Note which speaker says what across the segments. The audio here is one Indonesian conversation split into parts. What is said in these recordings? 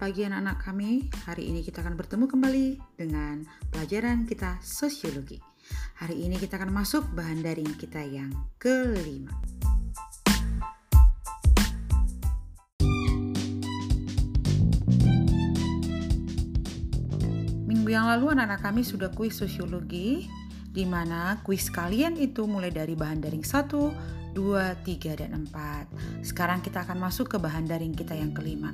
Speaker 1: Pagi anak-anak kami. Hari ini kita akan bertemu kembali dengan pelajaran kita sosiologi. Hari ini kita akan masuk bahan daring kita yang kelima. Minggu yang lalu anak-anak kami sudah kuis sosiologi di mana kuis kalian itu mulai dari bahan daring 1, 2, 3, dan 4. Sekarang kita akan masuk ke bahan daring kita yang kelima.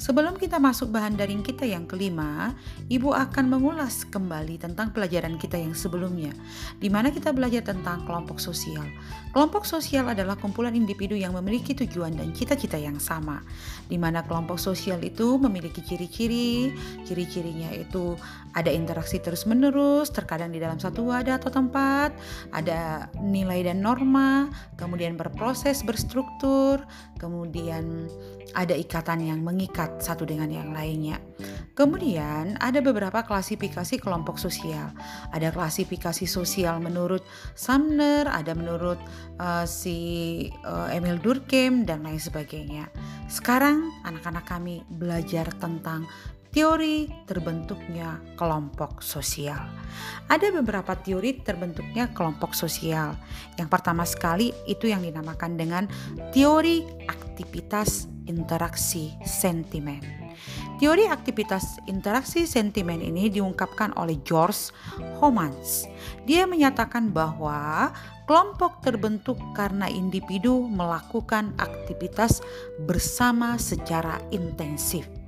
Speaker 1: Sebelum kita masuk bahan daring kita yang kelima, Ibu akan mengulas kembali tentang pelajaran kita yang sebelumnya, di mana kita belajar tentang kelompok sosial. Kelompok sosial adalah kumpulan individu yang memiliki tujuan dan cita-cita yang sama, di mana kelompok sosial itu memiliki ciri-ciri, ciri-cirinya itu ada interaksi terus-menerus, terkadang di dalam satu wadah atau tempat, ada nilai dan norma, kemudian berproses, berstruktur, kemudian ada ikatan yang mengikat satu dengan yang lainnya. Kemudian ada beberapa klasifikasi kelompok sosial. Ada klasifikasi sosial menurut Sumner, ada menurut uh, si uh, Emil Durkheim dan lain sebagainya. Sekarang anak-anak kami belajar tentang teori terbentuknya kelompok sosial. Ada beberapa teori terbentuknya kelompok sosial. Yang pertama sekali itu yang dinamakan dengan teori aktivitas interaksi sentimen. Teori aktivitas interaksi sentimen ini diungkapkan oleh George Homans. Dia menyatakan bahwa kelompok terbentuk karena individu melakukan aktivitas bersama secara intensif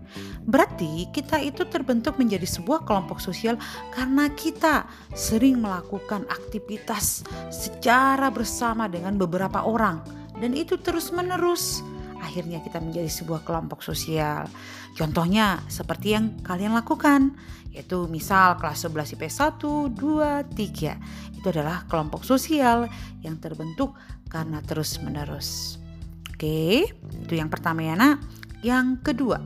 Speaker 1: Berarti kita itu terbentuk menjadi sebuah kelompok sosial karena kita sering melakukan aktivitas secara bersama dengan beberapa orang dan itu terus-menerus. Akhirnya kita menjadi sebuah kelompok sosial. Contohnya seperti yang kalian lakukan, yaitu misal kelas 11 IP 1, 2, 3. Itu adalah kelompok sosial yang terbentuk karena terus-menerus. Oke, itu yang pertama ya nak. Yang kedua,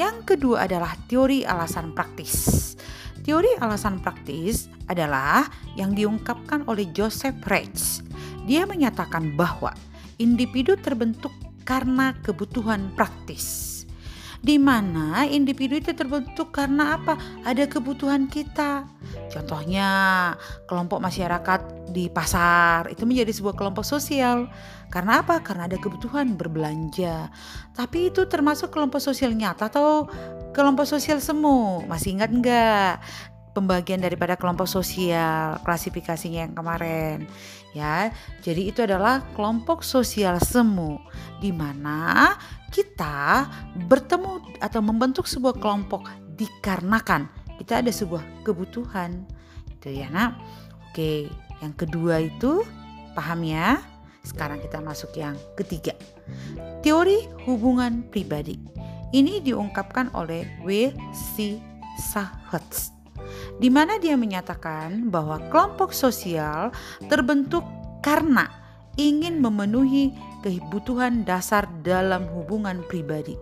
Speaker 1: yang kedua adalah teori alasan praktis. Teori alasan praktis adalah yang diungkapkan oleh Joseph Reitz. Dia menyatakan bahwa individu terbentuk karena kebutuhan praktis di mana individu itu terbentuk karena apa? Ada kebutuhan kita. Contohnya, kelompok masyarakat di pasar itu menjadi sebuah kelompok sosial. Karena apa? Karena ada kebutuhan berbelanja. Tapi itu termasuk kelompok sosial nyata atau kelompok sosial semu? Masih ingat enggak? Pembagian daripada kelompok sosial klasifikasinya yang kemarin ya. Jadi itu adalah kelompok sosial semu di mana kita bertemu atau membentuk sebuah kelompok dikarenakan kita ada sebuah kebutuhan. Itu ya, Nak. Oke, yang kedua itu paham ya? Sekarang kita masuk yang ketiga. Teori hubungan pribadi. Ini diungkapkan oleh W. C. Sahutz di mana dia menyatakan bahwa kelompok sosial terbentuk karena ingin memenuhi kebutuhan dasar dalam hubungan pribadi.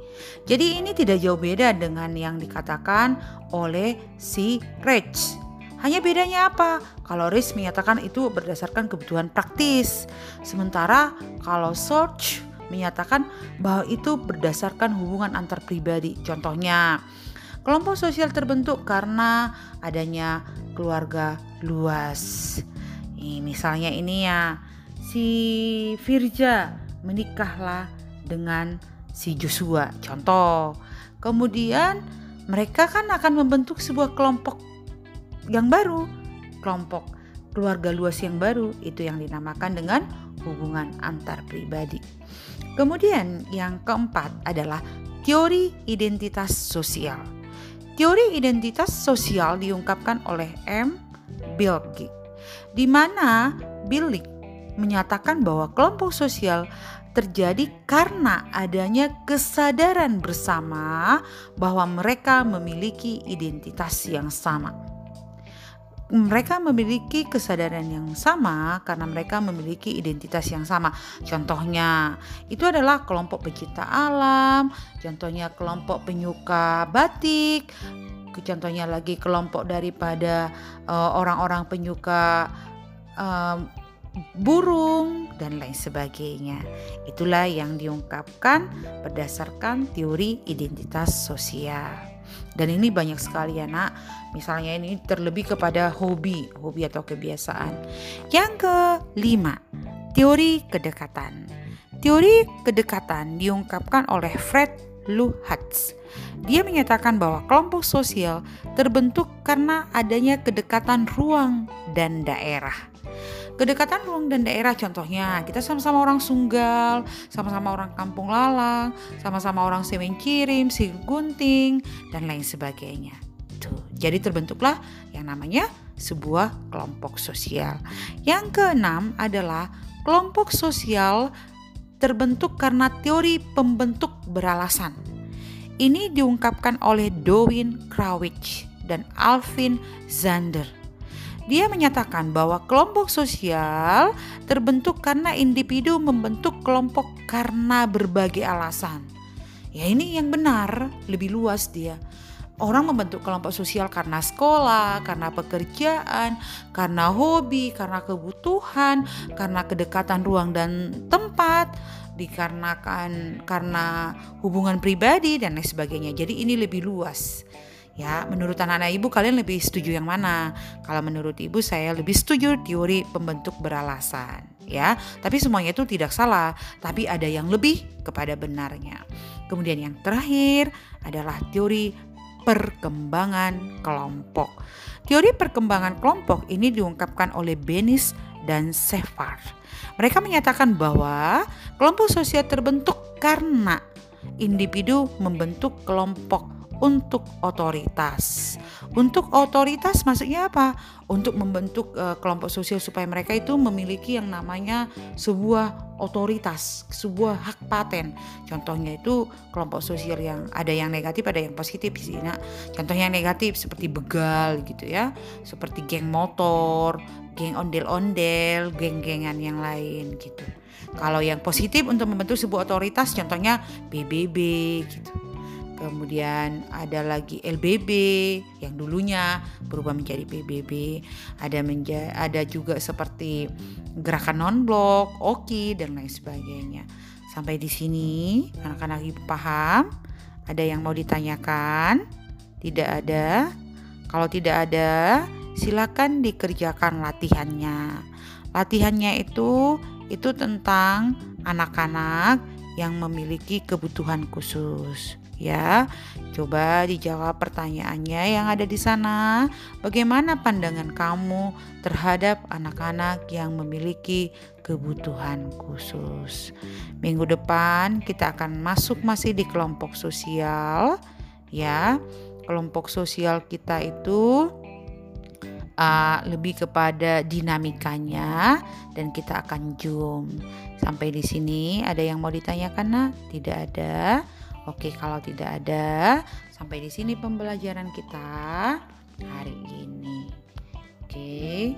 Speaker 1: Jadi ini tidak jauh beda dengan yang dikatakan oleh si Reich. Hanya bedanya apa? Kalau Reich menyatakan itu berdasarkan kebutuhan praktis, sementara kalau Search menyatakan bahwa itu berdasarkan hubungan antar pribadi. Contohnya, Kelompok sosial terbentuk karena adanya keluarga luas. Nih, misalnya ini ya, si Firja menikahlah dengan si Joshua. Contoh. Kemudian mereka kan akan membentuk sebuah kelompok yang baru, kelompok keluarga luas yang baru itu yang dinamakan dengan hubungan antar pribadi. Kemudian yang keempat adalah teori identitas sosial. Teori identitas sosial diungkapkan oleh M. Bilgi, di mana Bilgi menyatakan bahwa kelompok sosial terjadi karena adanya kesadaran bersama bahwa mereka memiliki identitas yang sama mereka memiliki kesadaran yang sama karena mereka memiliki identitas yang sama. Contohnya, itu adalah kelompok pecinta alam, contohnya kelompok penyuka batik, contohnya lagi kelompok daripada eh, orang-orang uh, penyuka uh, burung dan lain sebagainya. Itulah yang diungkapkan berdasarkan teori identitas sosial. Dan ini banyak sekali ya nak. Misalnya ini terlebih kepada hobi, hobi atau kebiasaan. Yang kelima, teori kedekatan. Teori kedekatan diungkapkan oleh Fred Luhats. Dia menyatakan bahwa kelompok sosial terbentuk karena adanya kedekatan ruang dan daerah. Kedekatan ruang dan daerah contohnya kita sama-sama orang Sunggal, sama-sama orang Kampung Lalang, sama-sama orang Semen Kirim, Gunting, dan lain sebagainya. Tuh, jadi terbentuklah yang namanya sebuah kelompok sosial. Yang keenam adalah kelompok sosial terbentuk karena teori pembentuk beralasan. Ini diungkapkan oleh Dowin Krawich dan Alvin Zander. Dia menyatakan bahwa kelompok sosial terbentuk karena individu membentuk kelompok karena berbagai alasan. Ya ini yang benar, lebih luas dia. Orang membentuk kelompok sosial karena sekolah, karena pekerjaan, karena hobi, karena kebutuhan, karena kedekatan ruang dan tempat, dikarenakan karena hubungan pribadi dan lain sebagainya. Jadi ini lebih luas. Ya, menurut anak-anak ibu kalian lebih setuju yang mana? Kalau menurut ibu saya lebih setuju teori pembentuk beralasan, ya. Tapi semuanya itu tidak salah, tapi ada yang lebih kepada benarnya. Kemudian yang terakhir adalah teori perkembangan kelompok. Teori perkembangan kelompok ini diungkapkan oleh Benis dan Sefar. Mereka menyatakan bahwa kelompok sosial terbentuk karena individu membentuk kelompok untuk otoritas. Untuk otoritas maksudnya apa? Untuk membentuk uh, kelompok sosial supaya mereka itu memiliki yang namanya sebuah otoritas, sebuah hak paten. Contohnya itu kelompok sosial yang ada yang negatif, ada yang positif sih. Nah, contohnya yang negatif seperti begal gitu ya, seperti geng motor, geng ondel-ondel, geng-gengan yang lain gitu. Kalau yang positif untuk membentuk sebuah otoritas contohnya BBB gitu kemudian ada lagi LBB yang dulunya berubah menjadi PBB, ada menja ada juga seperti gerakan non blok, OKI dan lain sebagainya. Sampai di sini anak-anak ibu paham? Ada yang mau ditanyakan? Tidak ada. Kalau tidak ada, silakan dikerjakan latihannya. Latihannya itu itu tentang anak-anak yang memiliki kebutuhan khusus ya. Coba dijawab pertanyaannya yang ada di sana. Bagaimana pandangan kamu terhadap anak-anak yang memiliki kebutuhan khusus? Minggu depan kita akan masuk masih di kelompok sosial ya. Kelompok sosial kita itu uh, lebih kepada dinamikanya dan kita akan zoom. Sampai di sini ada yang mau ditanyakan nah? Tidak ada. Oke, kalau tidak ada, sampai di sini pembelajaran kita hari ini. Oke.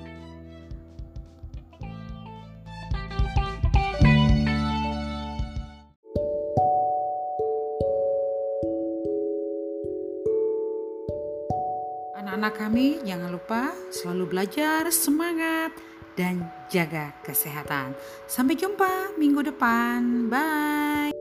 Speaker 1: Anak-anak kami, jangan lupa selalu belajar, semangat, dan jaga kesehatan. Sampai jumpa minggu depan. Bye.